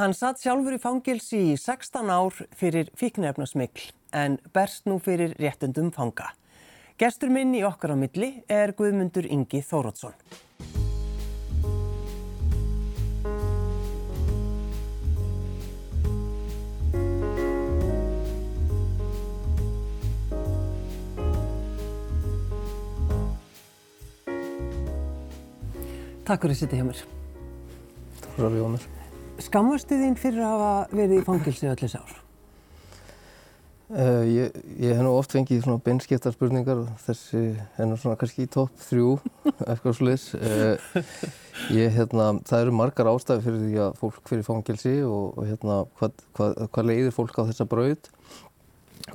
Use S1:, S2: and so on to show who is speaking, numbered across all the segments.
S1: Hann satt sjálfur í fangilsi í 16 ár fyrir fíknefnasmikl en berst nú fyrir réttundum fanga. Gestur minn í okkar á milli er Guðmundur Ingi Þórótsson. Takk fyrir að sitja hjá mér.
S2: Takk fyrir að við honum.
S1: Skammastu þín fyrir að hafa verið í fangilsi öll þessi ár?
S2: Uh, ég, ég hef nú oft fengið svona beinskiptar spurningar og þessi er nú svona kannski í topp þrjú eitthvað sluðis. Uh, ég, hérna, það eru margar ástæði fyrir því að fólk fyrir fangilsi og, og hérna, hvað, hvað, hvað leiðir fólk á þessa braud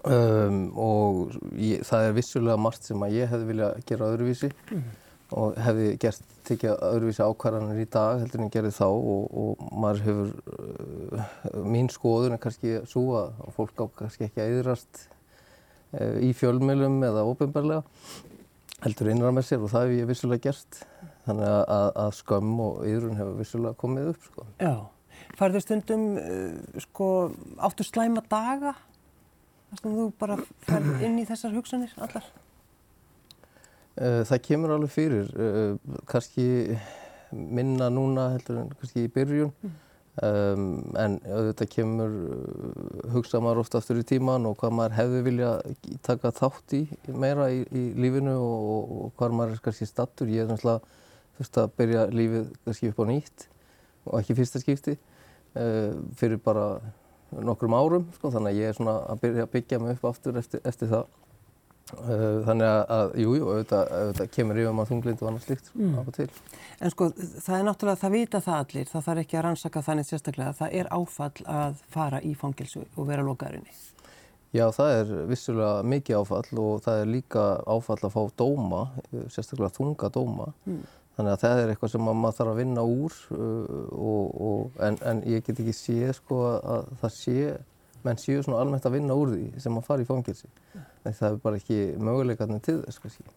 S2: um, og ég, það er vissulega margt sem að ég hefði viljað gera öðruvísi. Mm og hefði gert tekið öðruvísi ákvarðanir í dag heldur en gerði þá og, og maður hefur uh, mín skoður en kannski svo að fólk á kannski ekki að yðrast uh, í fjölmjölum eða óbyrgbarlega heldur innra með sér og það hef ég vissulega gert þannig að, að, að skömm og yðrun hefur vissulega komið upp sko.
S1: Já, farðu stundum uh, sko áttu slæma daga þar sem þú bara færð inn í þessar hugsanir allar?
S2: Eh, það kemur alveg fyrir, eh, kannski minna núna heldur en kannski í byrjun mm. um, en auðvitað kemur eh, hugsa maður ofta aftur í tíman og hvað maður hefði vilja taka þátt í meira í, í lífinu og, og hvað maður er kannski stattur. Ég er náttúrulega fyrst að byrja lífið kannski upp á nýtt og ekki fyrsta skipti uh, fyrir bara nokkrum árum sko, þannig að ég er svona að byrja að byggja mig upp aftur eftir, eftir það. Eh, þannig að, jú, jú, auðvitað, auðvitað kemur yfir maður þunglind og annað slikt mm. af og til.
S1: En sko, það er náttúrulega, það vita það allir, það þarf ekki að rannsaka þannig sérstaklega, það er áfall að fara í fangilsu og vera lokaðurinni.
S2: Já, það er vissulega mikið áfall og það er líka áfall að fá dóma, sérstaklega þunga dóma. Mm. Þannig að það er eitthvað sem maður þarf að vinna úr, uh, og, og, en, en ég get ekki séð sko að það sé menn séu svona almennt að vinna úr því sem að fara í fangilsi. Það er bara ekki möguleikarnir til þess kannski.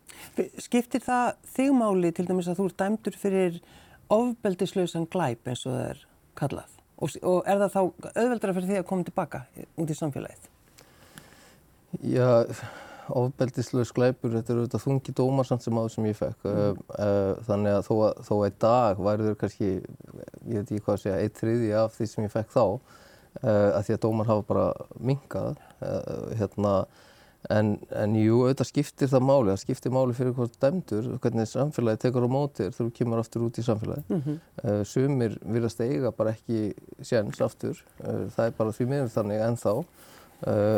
S1: Skiptir það þig máli til dæmis að þú er dæmdur fyrir ofbeldislausan glæp eins og það er kallað? Og, og er það þá auðveldra fyrir því að koma tilbaka út í samfélagið?
S2: Já, ofbeldislaus glæpur, þetta eru auðvitað þungi dómarsamt sem áður sem ég fekk. Mm. Þannig að þó að, í dag væri þau kannski, ég veit ekki hvað að segja, eitt þriði af því sem ég fekk þá að því að dómar hafa bara minkað uh, hérna, en, en jú, auðvitað skiptir það máli, það skiptir máli fyrir hvort dæmdur, hvernig samfélagi tekur á mótir þegar þú kemur aftur út í samfélagi. Mm -hmm. uh, sumir viljast eiga bara ekki séns aftur, það er bara því miður þannig ennþá,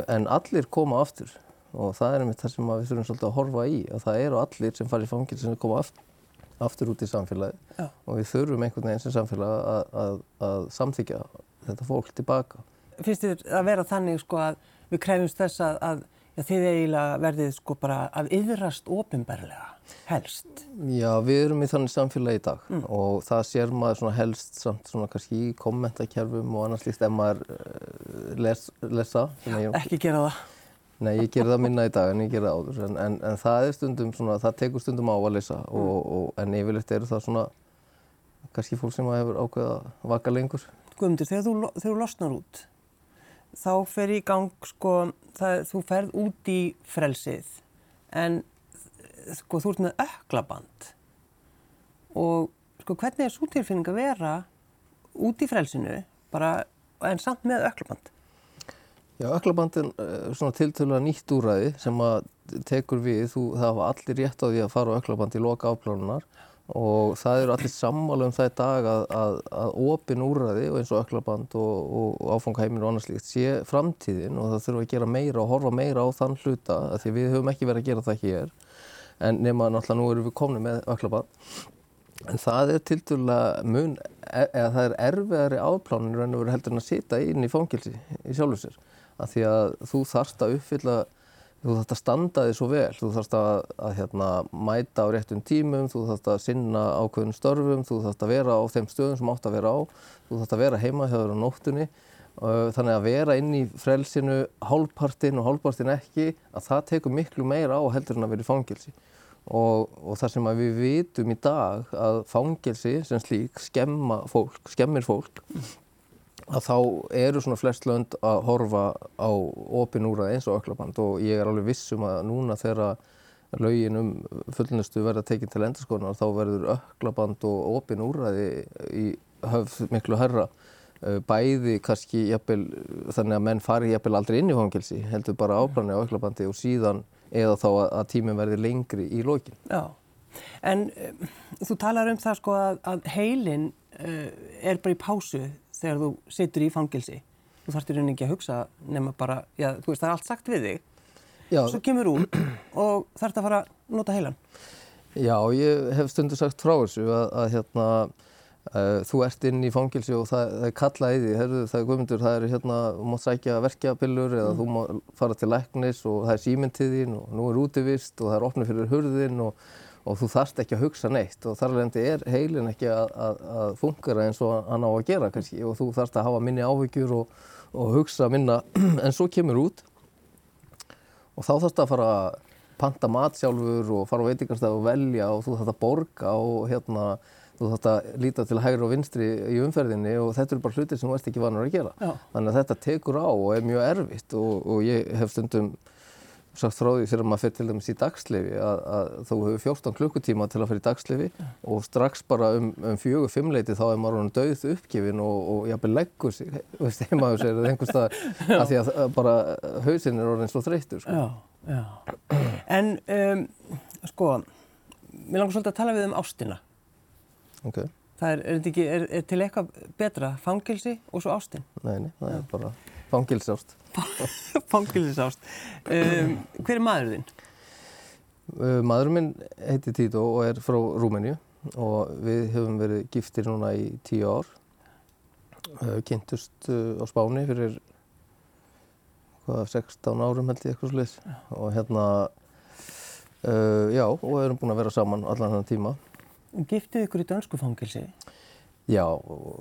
S2: en allir koma aftur. Og það er einmitt það sem við þurfum svolítið að horfa í, að það eru allir sem fara í fangil sem koma aftur aftur út í samfélagi Já. og við þurfum einhvern veginn sem samfélag að, að, að samþykja þetta fólk tilbaka.
S1: Finnst þið að vera þannig sko að við krefumst þess að, að já, þið eiginlega verðið sko bara að yðrast ofinberlega helst?
S2: Já, við erum í þannig samfélagi í dag mm. og það sér maður svona helst samt svona kannski í kommentarkerfum og annars líkt ef maður uh, les, lesa.
S1: Já, ekki gera það.
S2: Nei, ég ger það minna í dag en ég ger það áður en, en, en það er stundum svona, það tekur stundum á að lesa mm. og, og, en yfirleitt eru það svona kannski fólk sem hefur ákveða að vaka lengur.
S1: Guðmundur, þegar þú, þegar þú losnar út, þá fer í gang, sko, það, þú ferð út í frelsið, en sko, þú ert með öklaband og sko, hvernig er svo tilfinning að vera út í frelsinu, bara, en samt með öklaband?
S2: Já, öklabandin er svona tiltölulega nýtt úræði sem að tekur við, þú, það hafa allir rétt á því að fara á öklaband í loka áplánunar og það eru allir sammála um það í dag að, að, að opin úrræði og eins og öklaband og, og áfangaheimin og annars líkt sé framtíðin og það þurfa að gera meira og horfa meira á þann hluta því við höfum ekki verið að gera það hér. En nema náttúrulega nú erum við komni með öklaband en það er til dæla mun e, eða það er erfiðari áplánir en að vera heldur en að sita inn í fangilsi í sjálfur sér. Af því að þú þarfst að uppfylla þú þarfst að standa þig svo vel, þú þarfst að, að hérna, mæta á réttum tímum, þú þarfst að sinna ákveðnum störfum, þú þarfst að vera á þeim stöðum sem átt að vera á, þú þarfst að vera heima hjá þér á nóttunni. Þannig að vera inn í frelsinu hálfpartinn og hálfpartinn ekki, að það tekur miklu meira á heldur en að vera í fangilsi. Og, og þar sem við vitum í dag að fangilsi sem slík skemma fólk, skemmir fólk að þá eru svona flest lönd að horfa á opin úræði eins og öklaband og ég er alveg vissum að núna þegar lögin um fullnustu verða tekinn til endurskoðunar þá verður öklaband og opin úræði í höfð miklu herra bæði kannski jafnvel, þannig að menn fari jafnvel aldrei inn í fangelsi heldur bara ábranni á öklabandi og síðan eða þá að tíminn verði lengri í lokin.
S1: Já, en um, þú talar um það sko að, að heilin uh, er bara í pásu þegar þú situr í fangelsi. Þú þarfst í rauninni ekki að hugsa nema bara, já þú veist það er allt sagt við þig. Já. Svo kemur út og þarfst að fara að nota heilan.
S2: Já, ég hef stundu sagt frá þessu að, að hérna Uh, þú ert inn í fangilsi og það, það er kallað í því, herru það er guðmyndur, það er hérna, þú mátt sækja verkjapillur eða mm. þú mátt fara til læknis og það er símyntiðinn og nú er útivist og það er opnið fyrir hurðin og, og þú þarft ekki að hugsa neitt. Og þar lendi er heilin ekki að, að, að fungera eins og hann á að gera kannski. Og þú þarft að hafa minni áhyggjur og, og hugsa minna. En svo kemur út. Og þá þarfst að fara að panta mat sjálfur og fara á veitingarstað og velja. Og þú þarfst að borga og hérna þú þátt að líta til hægri og vinstri í umferðinni. Og þetta eru bara hlutir sem þú ert ekki vanur að gera. Já. Þannig að þetta tekur á og er mjög erfitt. Og, og ég hef stundum sagt frá því að maður fyrir til dæmis í dagslifi að, að þú hefur 14 klukkutíma til að fyrir í dagslifi Já. og strax bara um, um fjögur fimmleiti þá er maður döð uppgifin og, og jafnveg leggur sig, veist, heimaður sér eða einhvers stað að því að bara hausinn er orðin svo þreytur. Sko. Já,
S1: já. En um, sko, mér langar svolítið að tala við um ástina.
S2: Okay.
S1: Það er, er, er, er til eitthvað betra fangilsi og svo ástinn?
S2: Nei, nei, það er bara fangilsást.
S1: fangilsást. Um, hver er maður þinn?
S2: Uh, maðurinn minn heiti Tito og er frá Rúmeníu og við hefum verið giftir núna í tíu ár. Uh, kynntust uh, á Spáni fyrir hvað, 16 árum held ég eitthvað slið og hérna, uh, já, og erum búin að vera saman allan þennan tíma.
S1: Giftið ykkur í dönsku fangilsi?
S2: Já,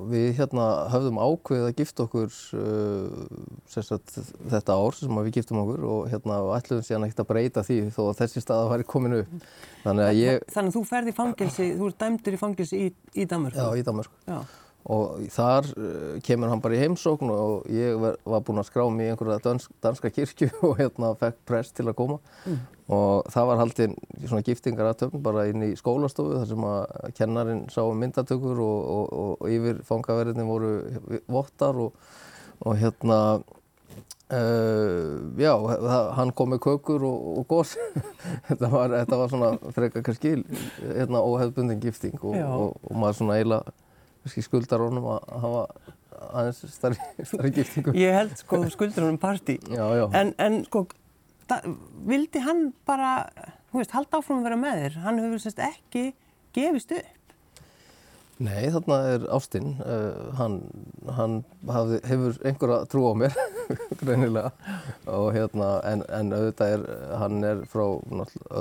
S2: við hérna höfðum ákveðið að gifta okkur uh, þetta ár sem við giftum okkur og hérna ætluðum síðan ekkert að breyta því þó að þessi staða væri komin upp.
S1: Þannig að, ég... Þannig að þú ferði í fangilsi, þú ert dæmdur í fangilsi í, í Danmark?
S2: Já, í Danmark. Já og þar uh, kemur hann bara í heimsókn og ég var, var búinn að skrá mig í einhverja dansk, danska kirkju og hérna fekk prest til að koma. Mm. og það var haldinn svona giftingar aðtöfn bara inn í skólastofu þar sem að kennarin sá um myndatökur og, og, og, og yfir fangaverðinni voru vottar og hérna uh, já, það, hann kom með kökur og gós þetta, þetta var svona frekar kannski hérna, óhefbundin gifting og maður svona eiginlega skuldar honum að hafa aðeins starri giftingu.
S1: Ég held sko skuldar honum partí.
S2: Já, já.
S1: En, en sko, da, vildi hann bara, þú veist, halda áfram að vera með þér? Hann hefur sérst ekki gefist upp.
S2: Nei, þarna er Ástinn, uh, hann, hann hafði, hefur einhverja trú á mér, greinilega, hérna, en, en auðvitað er, hann er frá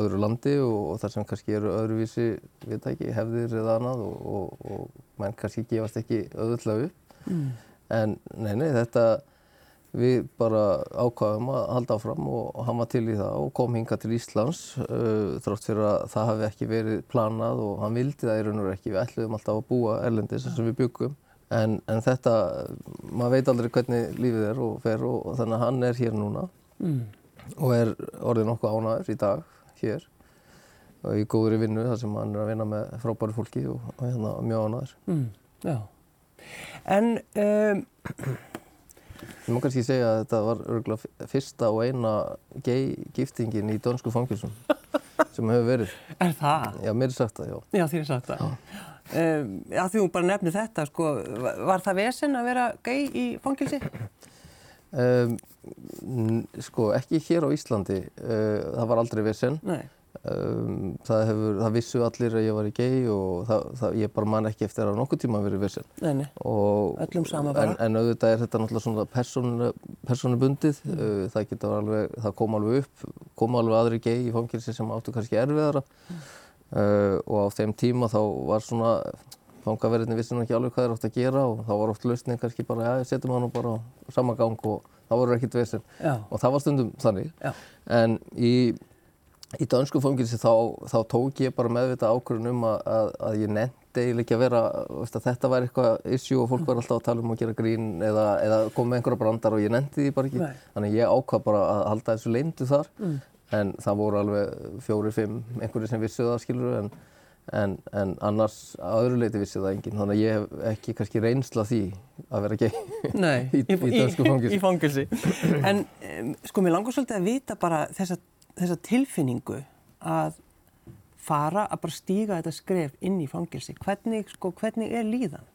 S2: öðru landi og, og þar sem kannski eru öðruvísi, við það ekki, hefðir eða annað og, og, og menn kannski gefast ekki auðvitað upp, mm. en nei, nei, þetta, við bara ákvaðum að halda áfram og var til í það og kom hinga til Íslands uh, þrátt fyrir að það hafi ekki verið planað og hann vildi það í raun og ekki, við ætluðum alltaf að búa erlendis sem við byggum en, en þetta, maður veit aldrei hvernig lífið er og fer og, og þannig að hann er hér núna mm. og er orðið nokkuð ánæður í dag hér í góðri vinnu þar sem hann er að vinna með frábæri fólki og, og hérna mjög ánæður.
S1: Mm. Já, en um
S2: Ég má kannski segja að þetta var örgulega fyrsta og eina gay giftingin í dönsku fangilsum sem hefur verið.
S1: Er það?
S2: Já, mér er sagt það, já.
S1: Já, þér er sagt það. Já. Um, já, því þú bara nefnir þetta, sko, var það vesen að vera gay í fangilsi? Um,
S2: sko, ekki hér á Íslandi. Uh, það var aldrei vesen.
S1: Nei.
S2: Um, það, hefur, það vissu allir að ég var í gei og það, það, ég bara man ekki eftir að nokkuð tíma verið vissin.
S1: Nei, öllum sama
S2: bara. En, en auðvitað er þetta náttúrulega svona persónu, persónubundið, mm. uh, það, alveg, það kom alveg upp, kom alveg aðri gei í fangilsi sem áttu kannski erfiðara mm. uh, og á þeim tíma þá var svona, fangaverðinni vissi nú ekki alveg hvað þeir átt að gera og þá var oft lausning kannski bara, já, setjum hann bara á sama gang og það voru ekkert vissin og það var stundum þannig.
S1: Já.
S2: En í Í dansku fangilsi þá, þá tók ég bara meðvita ákvörðun um að, að, að ég nefndi eiginlega ekki að vera, veist, að þetta var eitthvað issue og fólk var alltaf að tala um að gera grín eða, eða koma með einhverja brandar og ég nefndi því bara ekki.
S1: Nei.
S2: Þannig að ég ákvað bara að halda þessu leyndu þar en það voru alveg fjóri, fimm einhverju sem vissu það skilur en, en, en annars að öðru leiti vissi það enginn. Þannig að ég hef ekki kannski reynsla því að vera gay
S1: Nei,
S2: í, í dönsku fangilsi.
S1: Í fangilsi. En sko, mér langar svolítið að vita bara þessa, þessa tilfinningu að fara að bara stíga þetta skref inn í fangilsi. Hvernig, sko, hvernig er líðan?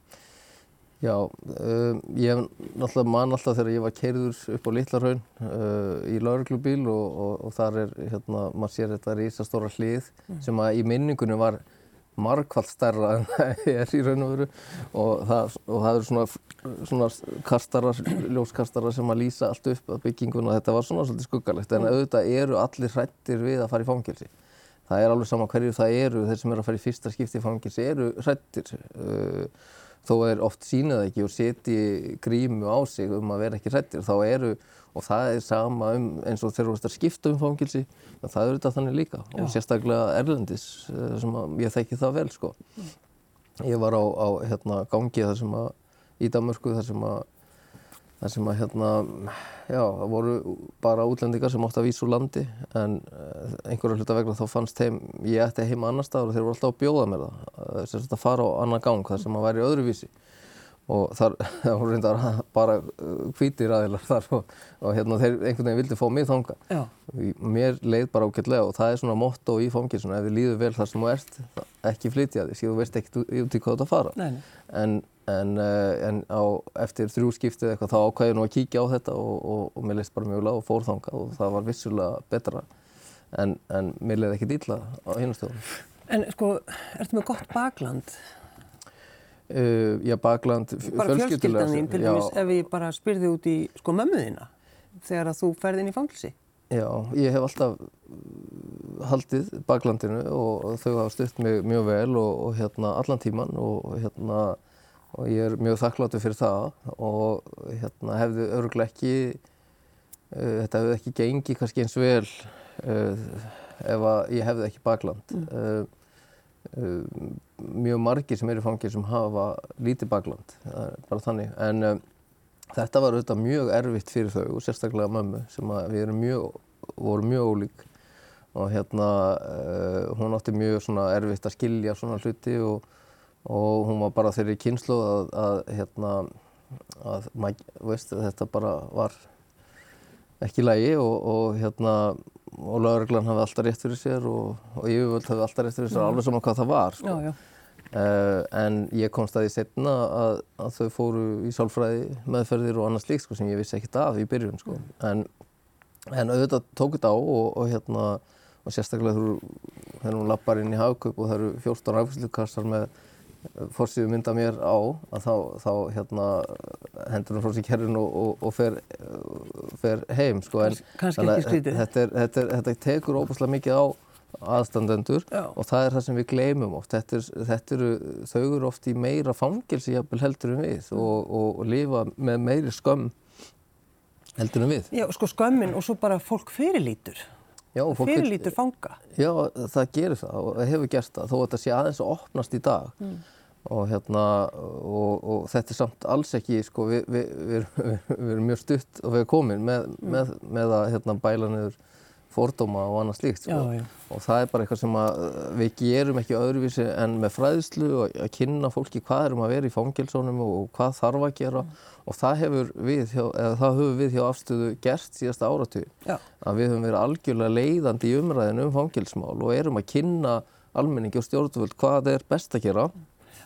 S2: Já, um, ég náttúrulega mann alltaf þegar ég var keirður upp á Littlarhaun uh, í lauruglubíl og, og, og þar er, hérna, maður sér þetta rísastóra hlið sem að í minningunni var margfald stærra en það er í raun og veru og það, og það eru svona, svona kastarar, ljóskastarar sem að lýsa allt upp að bygginguna, þetta var svona svolítið skuggalegt en auðvitað eru allir hrættir við að fara í fangilsi. Það er alveg sama hverju það eru, þeir sem eru að fara í fyrsta skipti í fangilsi eru hrættir. Uh, þó er oft sínað ekki og setji grímu á sig um að vera ekki hrættir þá eru, og það er sama um eins og þegar þú veist að skipta um fangilsi það er auðvitað þannig líka
S1: Já.
S2: og sérstaklega erlendis eh, sem að ég þekki það vel sko ég var á, á hérna, gangi þar sem að í Danmörku þar sem að þar sem að hérna, já, það voru bara útlendingar sem átti að vísa úr landi en uh, einhverju hluta vegna þá fannst þeim, ég ætti heima annar staðar og þeir voru alltaf að bjóða mér það, uh, sem að fara á annan gang þar sem að væri öðruvísi og þar, voru reyndar bara hvítir aðilar þar og, og hérna þeir einhvern veginn vildi fá mig þanga.
S1: Já.
S2: Mér leið bara ágætlega og það er svona motto í fangilsuna, ef þið líður vel þar sem þú ert, ekki flytja þig, síðan þú veist ekkert út í hvað þú ert að fara.
S1: Nei, nei.
S2: En, en, uh, en á, eftir þrjú skiptið eitthvað þá ákvæði ég nú að kíkja á þetta og, og, og mér leist bara mjög lág og fór þangað og það var vissulega betra en, en mér leiði ekkert illa á hinastöðunum.
S1: En sko, ertu með gott bakland?
S2: Uh, já, bakland
S1: Bara fjölskyldan þín, til dæmis, ef ég bara spyrði út í sko mömmuðina þegar að þú ferð inn í fangilsi.
S2: já, ég hef alltaf haldið baklandinu og þau hafa stutt mig mjög vel og, og hérna allan tíman og hérna og ég er mjög þakkláttur fyrir það. Og hérna hefði örgulega ekki uh, þetta hefði ekki gengið kannski eins vel uh, ef að ég hefði ekki bakland. Uh, uh, mjög margir sem eru í fangi sem hafa lítið bakland. Bara þannig. En þetta var auðvitað mjög erfitt fyrir þau og sérstaklega mömmu sem við erum mjög, vorum mjög ólík. Og hérna uh, hún átti mjög svona erfitt að skilja svona hluti og, og hún var bara þeirri kynslu að, að hérna að veist, þetta bara var ekki í lagi og, og hérna og lauruglan hafi alltaf rétt fyrir sér og, og yfirvöld hafi alltaf rétt fyrir sér alveg saman hvað það var sko.
S1: Já, já.
S2: Uh, en ég komst að því setna að, að þau fóru í sálfræði meðferðir og annað slíkt sko, sem ég vissi ekkert af í byrjun sko. en, en auðvitað tók þetta á og, og, hérna, og sérstaklega þegar hún lappar inn í hagkaup og það eru 14 afgjörslukassar með fórsíðu mynda mér á að þá, þá hérna, hendur hún frá sér kerrin og, og, og fer, fer heim sko. en, að
S1: ekki skrítið.
S2: Þetta, er, þetta, er, þetta tekur óbúslega mikið á aðstandendur
S1: Já.
S2: og það er það sem við gleymum oft. Þetta er, þetta eru, þau eru oft í meira fangilsi jafnvel heldur en við og, og, og lifa með meiri skömm heldur en við.
S1: Já, sko skömmin og svo bara fólk fyrirlítur.
S2: Já,
S1: Fyrirlítur fanga.
S2: Já, það gerir það og hefur gert það þó að þetta sé aðeins að opnast í dag. Og hérna og, og þetta er samt alls ekki sko við, við, við, við, við erum mjög stutt og við erum komin með, með, með að hérna bæla niður fordóma og annað slíkt sko.
S1: Já, já.
S2: og það er bara eitthvað sem uh, við gerum ekki öðruvísi en með fræðslu og að kynna fólki hvað er um að vera í fangilsónum og, hvað þarf að gera og það hefur við hjá, eða það höfum við hjá afstöðu gert síðasta áratug að við höfum verið algjörlega leiðandi í umræðinu um fangilsmál og erum að kynna almenningi og stjórnvöld hvað er best að gera.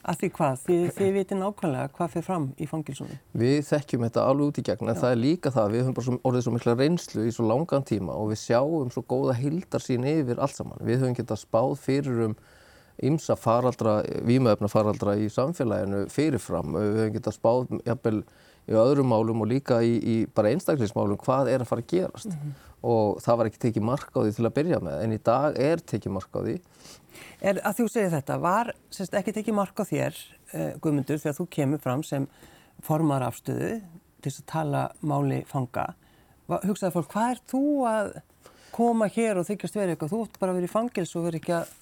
S1: Að því hvað? Þið, þið viti nákvæmlega hvað fyrir fram í fangilsunum.
S2: Við þekkjum þetta alveg út í gegn en það er líka það að við höfum bara svo, orðið svo mikla reynslu í svo langan tíma og við sjáum svo góða hildarsýn yfir allt saman. Við höfum getað spáð fyrir um ymsa faraldra, vímaöfna faraldra í samfélaginu fyrirfram. Við höfum getað spáð jafnvel í öðrum málum og líka í, í bara einstaklingsmálum hvað er að fara að gerast. Og það var ekki tekið mark á því til að byrja með en í dag er tekið mark á því.
S1: Er að þú segir þetta, var sérst, ekki tekið mark á þér, uh, Guðmundur, þegar þú kemur fram sem formar afstöðu til að tala máli fanga. Hugsaði fólk, hvað er þú að koma hér og þykjast verið eitthvað? Þú ætti bara að vera í fangils og vera ekki að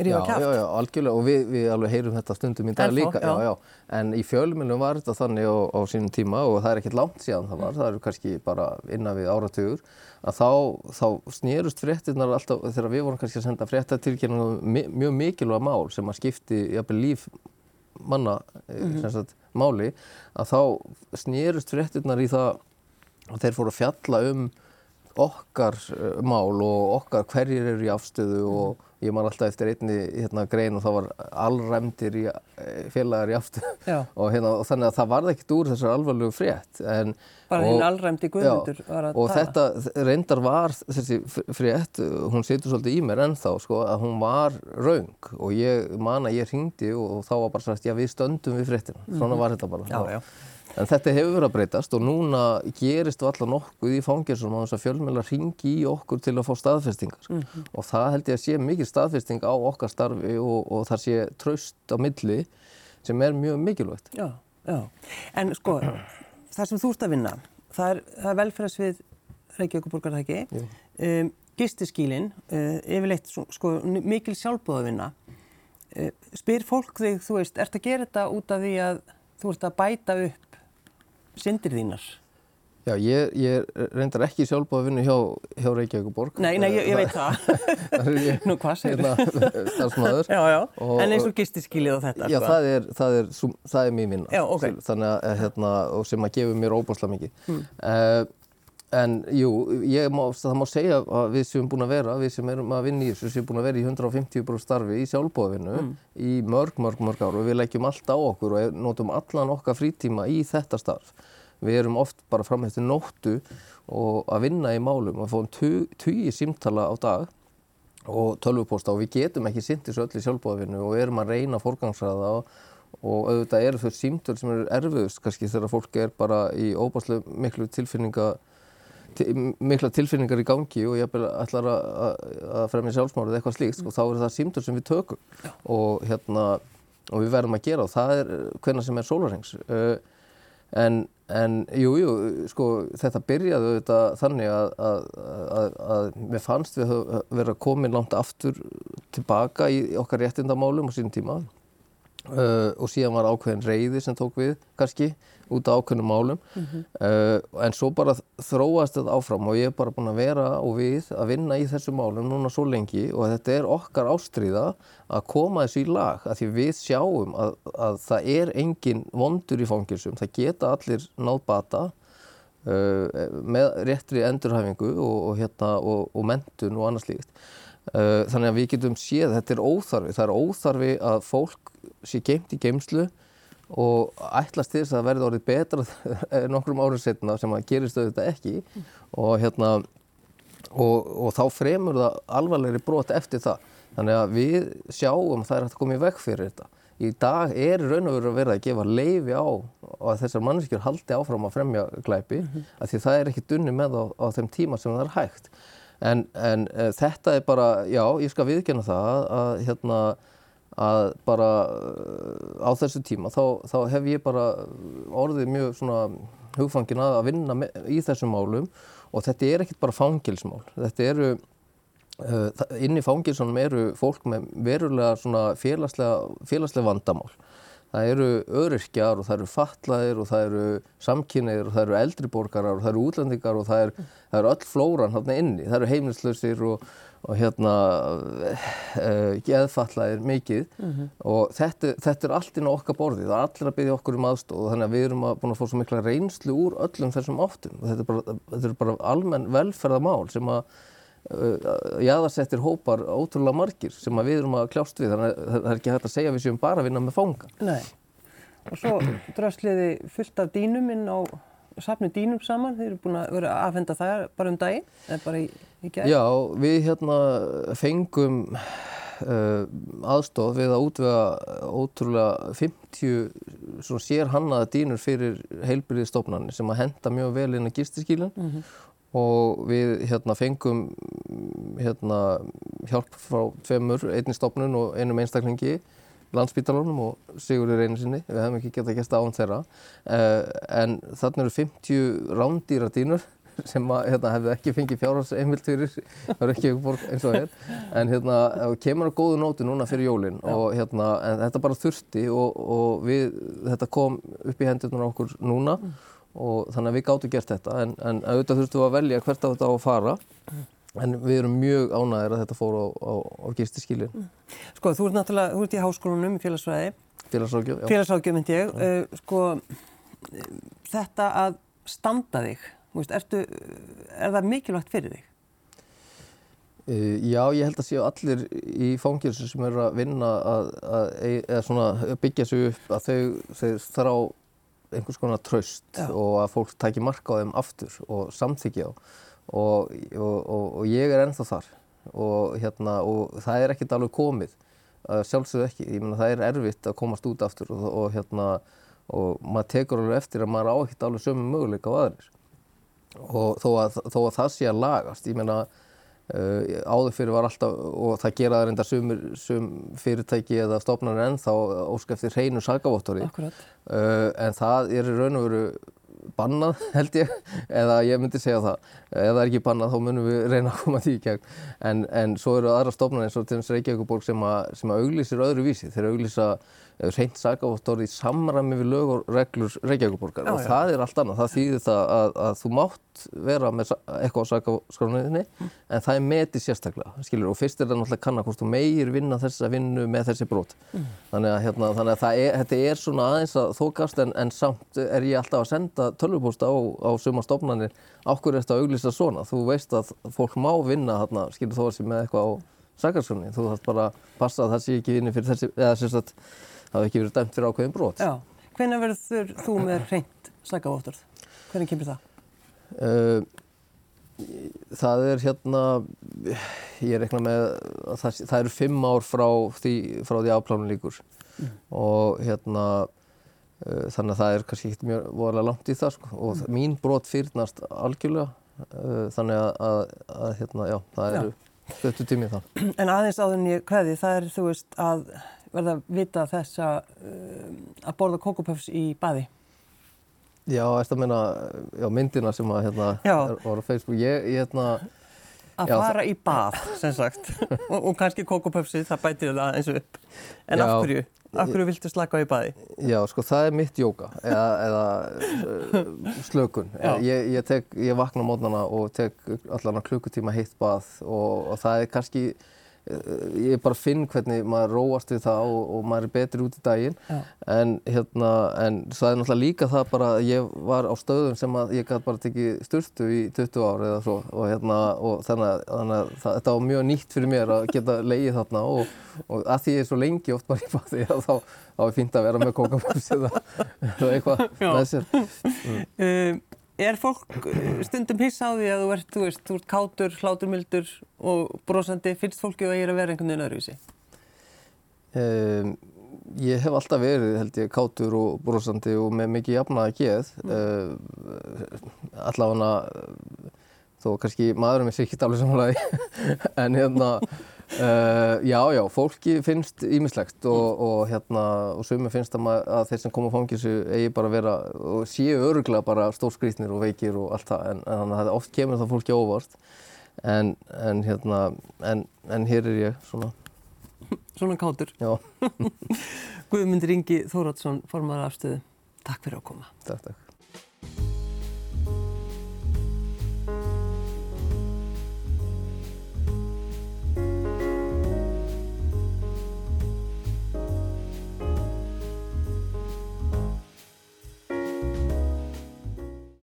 S1: rífa
S2: Já,
S1: kæft.
S2: já, já, algjörlega og við, við alveg heyrum þetta stundum í dag líka,
S1: já.
S2: já. En í fjölmjölum var þetta þannig á, á sínum tíma og það er ekkert langt síðan það var, það eru kannski bara innan við áratugur, að þá, þá snýrust fréttirnar alltaf, þegar við vorum kannski að senda fréttatilkynningu mi mjög mikilvæg mál sem að skipti jafnvel líf manna, mm -hmm. sagt, máli, að þá snýrust fréttirnar í það að þeir fóru að fjalla um okkar uh, mál og okkar hverjir eru í afstöðu og ég man alltaf eftir einni hérna, grein og það var allræmdir í, eh, félagar í
S1: Já.
S2: og, hérna, og þannig að það varði ekkert úr þessar alvarlegu frétt en,
S1: Bara
S2: og-
S1: hinn allræmdi Guðmundur var að
S2: og
S1: tala.
S2: þetta reyndar var þessi frétt, hún situr svolítið í mér ennþá sko, að hún var raung og ég man að ég hringdi og, og þá var bara sagt já við stöndum við fréttina, svona var þetta bara
S1: Mhm. Já, já.
S2: En þetta hefur verið að breytast og núna gerist valla nokkuð í fangjörnum á þess að fjölmjöla ringi í okkur til að fá staðfestingar.
S1: Mhm.
S2: Og það held ég að sé mikið staðfesting á okkar starfi og, og það sé traust á milli sem er mjög mikilvægt.
S1: Já, já. En sko, það sem þú ert að vinna, það er, er velferðsvið Reykjavíkuborgarhæki,
S2: Jú.
S1: um, gistiskílin, uh, yfirleitt sko, mikil sjálfbúðavinna. Uh, spyr fólk þig, þú veist, ert að gera þetta út af því að þú ert að bæta upp syndir þínar?
S2: Já, ég, ég reyndar ekki sjálfbúið að vinna hjá, hjá Reykjavíkuborg.
S1: Nei, nei, ég, ég veit það.
S2: það. er
S1: Nú, hvað segirðu?
S2: Hérna, starfsmæður.
S1: Já, já,
S2: Og-
S1: en eins og gistiskílið og þetta,
S2: Já,
S1: sko.
S2: það er, það er, það er mín vinna.
S1: Já, ok.
S2: Þannig að, hérna, og sem að gefa mér óbúslega mikið.
S1: Hmm.
S2: Uh, en jú, má, það má segja að við sem búin að vera, við sem erum að vinna í þessu, sem búin að vera í 150 brú starfi í sjálfbóðvinnu
S1: Hmm.
S2: í mörg, mörg, mörg ár og við leggjum allt á okkur og notum allan okkar frítíma í þetta starf. Við erum oft bara fram eftir nóttu og að vinna í málum og fáum tu- tugi símtala á dag og tölvupósta og við getum ekki þessu öll í sjálfbóðvinnu og erum að reyna fórgangsraða og, og auðvitað eru þau símtöl sem eru erfiðust kannski þegar fólk er bara í óbáslega miklu tilfinninga til, mikla tilfinningar í gangi og ég ætlar að, fremja sjálfsmárið eitthvað slíkt og þá eru það símtöl sem við tökum og hérna og við verðum að gera og það er hvenna sem er sólarhengs uh, en, en jú, jú, sko þetta byrjaði auðvitað þannig að, að, að, að mér fannst við að komin langt aftur tilbaka í okkar réttindamálum á sínum tíma uh, og síðan var ákveðin reyði sem tók við kannski út af ákveðnum málum. Uh, en svo bara þróast þetta áfram og ég er bara búin að vera og við að vinna í þessu málum núna svo lengi og þetta er okkar ástríða að koma þessu í lag að því við sjáum að, að það er engin vondur í fangilsum, það geta allir náð bata uh, með réttri endurhæfingu og, og, hérna, og, og mentun og annað slíkt þannig að við getum séð þetta er óþarfi, það er óþarfi að fólk sé geimt í geimslu og ætlast til þess að verði orðið betra nokkrum árið setna sem að gerist auðvitað ekki. Og hérna og, og þá fremur það alvarlegri brot eftir það. Þannig að við sjáum það er hægt að koma í veg fyrir þetta. Í dag er raun og veru að vera að gefa leifi á að þessar manneskjur haldi áfram að fremja glæpi mm -hmm. af því það er ekki dunni með á, á þeim tíma sem það er hægt en, en uh, þetta er bara, já, ég skal viðkjöna það að, hérna að bara uh, á þessu tíma þá, þá hef ég bara orðið mjög svona hugfangin að vinna með, í þessum málum. Og þetta er ekkert bara fangilsmál þetta eru uh, inn í fangilsunum eru fólk með verulega svona félagslega, félagslega vandamál það eru öryrkjar og það eru fatlaðir og það eru samkynneir og það eru eldri borgarar og það eru útlendingar og það er, það eru öll flóran hérna inni, það eru heimilislausir og, og hérna uh, geðfatlaðir mikið. Og þetta, þetta er allt inn á okkar borði, það er allir að byggja okkur um aðstóð þannig að við erum að, búin að fá svo mikla reynslu úr öllum þessum áttum. Og þetta er bara, þetta er bara almenn velferðamál sem að jaðarsettir hópar ótrúlega margir sem við erum að kljást við þannig að það er ekki hægt að segja við séum bara að vinna með fanga.
S1: Nei. Og svo drösliði fullt af dýnum inn á safni dýnum saman. Þeir eru búin að vera að afhenda það bara um daginn, eða bara í, í gæð.
S2: Já, við hérna fengum uh, aðstóð við að útvega ótrúlega 50 svona sér hannaða dýnur fyrir heilbyrðið stofnarnir sem að henda mjög vel inn að gistiskílun
S1: Mhm.
S2: Og við hérna fengum hérna hjálp frá tveimur, einni stofnun og einum einstaklingi landsbítalunum og Sigurður einu sinni, við hefum ekki getað gæsta án þeirra. Uh, en þarna eru 50 rándýra dýnur sem að, hérna, hefði ekki fengið fjárhans einmilt fyrir Reykjavík eins og er. En hérna kemur á góðu nóti núna fyrir jólinn og hérna þetta bara þurfti og, og við, þetta kom upp í hendurnar á okkur núna. Mm. Og þannig að við gáttum gert þetta en, en auðvitað þurftum við að velja hvert af þetta á að fara en við erum mjög ánægir að þetta fór á, á, á gistiskílin. Mm.
S1: Sko þú ert náttúrulega, þú ert í háskólanum í félagsfræði.
S2: Félagsrákjöf, já.
S1: Félagsrákjöf myndi ég. Uh, sko þetta að standa þig, veist, ertu, er það mikilvægt fyrir þig?
S2: Uh, já, ég held að séu allir í fangilsu sem eru að vinna að, að, að byggja sig upp að þau, þau þrá einhvers konar tröst og að fólk tækir marka á þeim aftur og samþykja á og, og, og ég er ennþá þar. Og, hérna, og það er ekkert alveg komið, sjálfsögðu ekki, ég menna það er erfitt að komast út aftur og hérna, og maður tekur alveg eftir að maður á ekkert alveg sömu möguleika á aðeins og þó að, þó að það sé að lagast, ég menna uh, áður fyrir var alltaf, og það gera það reynda sumir, sum fyrirtæki eða stofnarnir ennþá ósk eftir hreinu sagavottori, uh, en það er í raun og veru bannað held ég, eða ég myndi segja það. Ef það er ekki bannað þá munum við reyna að koma því í gegn. En, en svo eru aðra stofnar eins og til þess Reykjavíkuborg sem að, sem að auglýsir öðru vísi, þeir auglýsa reynd sagavottor í samræmi við lög og reglur Reykjavíkuborgar og það er allt annað, það þýðir það að, að þú mátt vera með eitthvað á sagavskránuðinni mm. en það er metið sérstaklega, skilur, og fyrst er það náttúrulega kannan hvort þú meir vinna þessa vinnu með þessi brot. Mm. þannig að, hérna, þannig að er, þetta er svona aðeins að þókast en, en samt er ég alltaf að senda tölvupósta á, á suma stofnanir. Ákveður eftir að auglýsa svona, þú veist að fólk má vinna þarna, skilur þó að sé með eitthvað á sagavskránuðinni, þú þarf bara að passa að það sé ekki vinni fyrir þessi, eða það hefði ekki verið dæmt fyrir ákveðin brot.
S1: Já. Hvernig verður þú með reynd slækavótturð? Hvernig kemur það?
S2: Uh, það er hérna, ég rekna með að það, það eru fimm ár frá því, frá því afplánun líkur mm. og hérna uh, þannig að það er kannski ekkert mjög vorulega langt í það sko og mm. mín brot fyrnast algjörlega uh, þannig að, að, að hérna, já, það eru stöttu tímið það.
S1: En aðeins áður en ég hvaði, það er þú veist að verða vita þess að, að borða kókupöfs í baði?
S2: Já, eftir að minna já, myndina sem að hérna er, var á Facebook. Ég, ég hérna...
S1: Að já, fara í bað, sem sagt. og, og kannski kókupöfsi, það bætir það eins og upp. En já, af hverju? Af hverju viltu slaka á í baði?
S2: Já, sko, það er mitt jóka, eða, eða uh, slökun. Ég, ég, tek, ég vakna mótnana og tek allan að klukkutíma heitt bað og, og það er kannski ég bara finn hvernig maður róast við það og, og maður er betri út í daginn. En hérna, en það er náttúrulega líka það bara að ég var á stöðum sem að ég gæti bara tekið styrstu í 20 ár eða svo. Og hérna og þannig þannig að það, þetta var mjög nýtt fyrir mér að geta leiðið þarna og, og að því ég er svo lengi oft bara í bæði þá, þá, þá er fínt að vera með kókamöfs eða eitthvað með sér. Mm.
S1: um, Er fólk eh, stundum hissa á því að þú ert, þú veist, þú ert kátur, hláturmildur og brosandi, finnst fólki að ég er að vera einhvern veginn öðruvísi?
S2: Um, ég hef alltaf verið, held ég, kátur og brosandi og með mikið jafnaða geð. Mm. Uh, allavega, þó kannski maðurum er sikkert alveg samanlega, en hérna, Uh, já, já, fólki finnst ímislegt og, og hérna, og sumi finnst að, maður, að þeir sem koma á fangilsu eigi bara að vera og séu öruglega bara stórskrýtnir og veikir og allt það en, þannig að oft kemur það fólki óvart en, en hérna, en, en hér er ég svona.
S1: Svona kátur.
S2: Já.
S1: Guðmundur Ingi Þóratsson, formar afstöðu. Takk fyrir að koma.
S2: Takk, takk.